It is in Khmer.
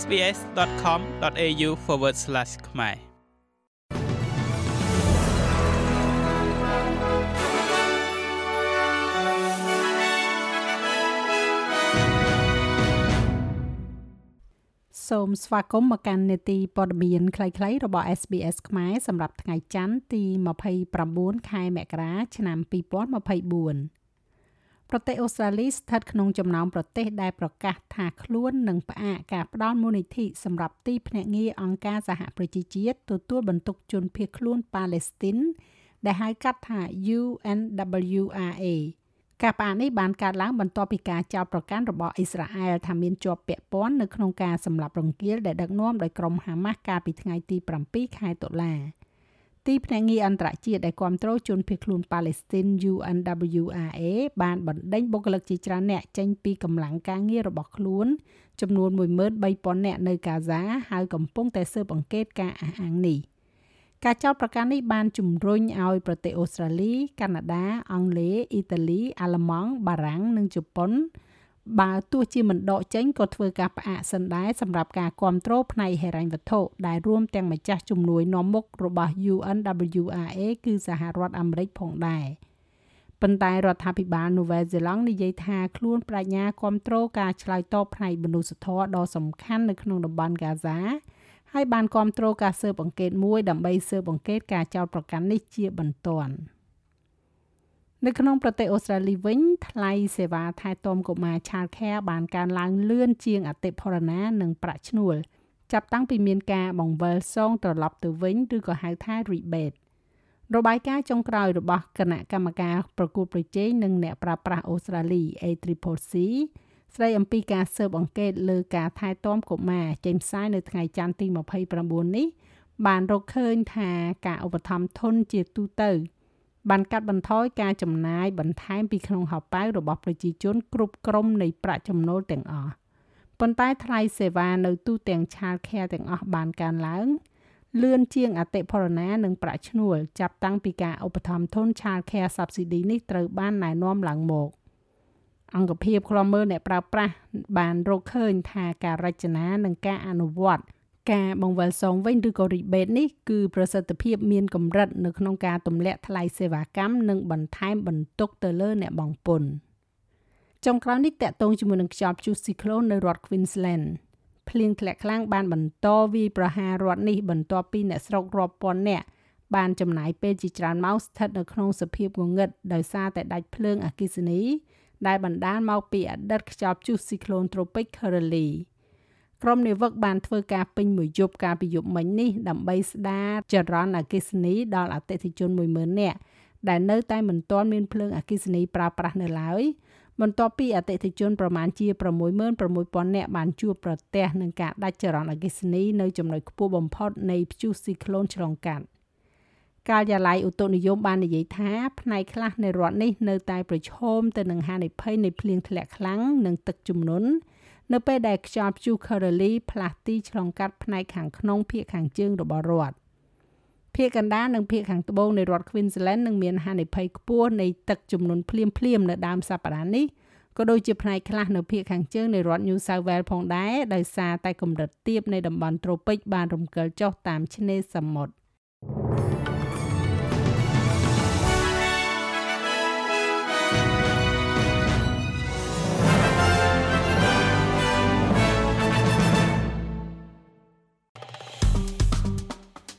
sbs.com.au/ ខ្មែរសូមស្វាគមន៍មកកាន់នេតិព័ត៌មានខ្លីៗរបស់ SBS ខ្មែរសម្រាប់ថ្ងៃច័ន្ទទី29ខែមករាឆ្នាំ2024 ប្រទេសអូស្ត្រាលីស្ថិតក្នុងចំណោមប្រទេសដែលប្រកាសថាខ្លួននឹងផ្អាកការផ្ដល់មូលនិធិសម្រាប់ទីភ្នាក់ងារអង្គការសហប្រជាជាតិទទួលបន្ទុកជនភៀសខ្លួនប៉ាឡេស្ទីនដែលហៅកាត់ថា UNWRA ការផ្អាកនេះបានកើតឡើងបន្ទាប់ពីការចោទប្រកាន់របស់អ៊ីស្រាអែលថាមានជាប់ពាក់ព័ន្ធនៅក្នុងការសម្លាប់រង្គាលដែលដឹកនាំដោយក្រុមហាម៉ាស់កាលពីថ្ងៃទី7ខែតុលា។ ទីភ្នាក់ងារអន្តរជាតិដែលគ្រប់គ្រងជនភៀសខ្លួនប៉ាឡេស្ទីន UNWRA បានបណ្ដេញបុគ្គលិកជាច្រើនអ្នកចេញពីកម្លាំងការងាររបស់ខ្លួនចំនួន13000នាក់នៅកាហ្សាហើយកំពុងតែស៊ើបអង្កេតការអះអាងនេះការចោទប្រកាន់នេះបានជំរុញឲ្យប្រទេសអូស្ត្រាលី កាណាដា អង់គ្លេស អ៊ីតាលី អាល្លឺម៉ង់ បារាំង និងជប៉ុន បើទោះជាមិនដកចេញក៏ធ្វើការផ្អាកសិនដែរសម្រាប់ការគ្រប់គ្រងផ្នែកហិរញ្ញវត្ថុដែលរួមទាំងម្ចាស់ជំនួយនាំមុខរបស់ UNWRA គឺសហរដ្ឋអាមេរិកផងដែរប៉ុន្តែរដ្ឋាភិបាលនូវែលសេឡង់និយាយថាខ្លួនបញ្ញាគ្រប់គ្រងការឆ្លើយតបផ្នែកមនុស្សធម៌ដ៏សំខាន់នៅក្នុងតំបន់ហ្គាហ្សាហើយបានគ្រប់គ្រងការស៊ើបអង្កេតមួយដើម្បីស៊ើបអង្កេតការចោទប្រកាន់នេះជាបន្ទាន់។ នៅក្នុងប្រទេសអូស្ត្រាលីវិញថ្លៃសេវាថែទាំកុមារ Child Care បានកើនឡើងលឿនជាងអតិផរណានិងប្រាក់ឈ្នួលចាប់តាំងពីមានការបង្វិលសងត្រឡប់ទៅវិញឬក៏ហៅថា rebate របាយការណ៍ចុងក្រោយរបស់គណៈកម្មការប្រកួតប្រជែងនិងអ្នកប្រាស្រ័យអូស្ត្រាលី ACCC ស្ដីអំពីការស៊ើបអង្កេតលើការថែទាំកុមារចេញផ្សាយនៅថ្ងៃច័ន្ទទី29នេះបានរកឃើញថាការឧបត្ថម្ភធនជាទូទៅ បានកាត់បន្ថយការចំណាយបន្ថែមពីក្នុងហោប៉ៅរបស់ប្រជាជនគ្រប់ក្រុមនៃប្រាក់ចំណូលទាំងអស់ប៉ុន្តែថ្លៃសេវានៅទូទាំង Child Care ទាំងអស់បានកើនឡើងលឿនជាងអតិផរណានិងប្រាក់ឈ្នួលចាប់តាំងពីការឧបត្ថម្ភធន Child Care Subsidy នេះត្រូវបានណែនាំឡើងមកអង្គភាពឃ្លាំមើលអ្នកប្រើប្រាស់បានរកឃើញថាការរចនានិងការអនុវត្ត ការបង្វិលសងវិញឬក៏ rebate នេះគឺប្រសិទ្ធភាពមានកម្រិតនៅក្នុងការទម្លាក់ថ្លៃសេវាកម្មនិងបន្ថែមបន្ទុកទៅលើអ្នកបង់ពន្ធចុងក្រោយនេះតកតងជាមួយនឹងខ្យល់ព្យុះស៊ីក្លូននៅរដ្ឋ Queensland ភ្លៀងធ្លាក់ខ្លាំងបានបន្តវាយប្រហាររដ្ឋនេះបន្ទាប់ពីអ្នកស្រុករាប់ពាន់នាក់បានចំណាយពេលជាច្រើនម៉ោងស្ថិតនៅក្នុងសភាពងងឹតដោយសារតែដាច់ភ្លើងអគ្គិសនី ដែលបណ្ដាលមកពីអតីតខ្យល់ព្យុះស៊ីក្លូនត្រូពិក Kirrily ក្រុមនាវិកបានធ្វើការពេញមួយយប់កាលពីយប់មិញនេះដើម្បីស្ដារចរន្តអគ្គិសនីដល់អតិថិជន10000នាក់ដែលនៅតែមិនទាន់មានភ្លើងអគ្គិសនីប្រើប្រាស់នៅឡើយបន្ទាប់ពីអតិថិជនប្រមាណជា66000នាក់បានជួបប្រទះនឹងការដាច់ចរន្តអគ្គិសនីនៅចំណុចខ្ពស់បំផុតនៃព្យុះស៊ីក្លូនឆ្លងកាត់ការិយាល័យឧតុនិយមបាននិយាយថាផ្នែកខ្លះនៃរដ្ឋនេះនៅតែប្រឈមទៅនឹងហានិភ័យនៃភ្លៀងធ្លាក់ខ្លាំងនិងទឹកជំនន់ នៅពេលដែលខ្យល់ព្យុះ Kirrily ផ្លាស់ទីឆ្លងកាត់ផ្នែកខាងក្នុងភាគខាងជើងរបស់រដ្ឋភាគកណ្ដាលនិងភាគខាងត្បូងនៃរដ្ឋ Queensland នឹងមានហានិភ័យខ្ពស់នៃទឹកជំនន់ភ្លាមៗនៅដើមសប្តាហ៍នេះក៏ដូចជាផ្នែកខ្លះនៅភាគខាងជើងនៃរដ្ឋ New South Wales ផងដែរដោយសារតែកម្រិតទាបនៃតំបន់ត្រូពិកបានរំកិលចុះតាមឆ្នេរសមុទ្រ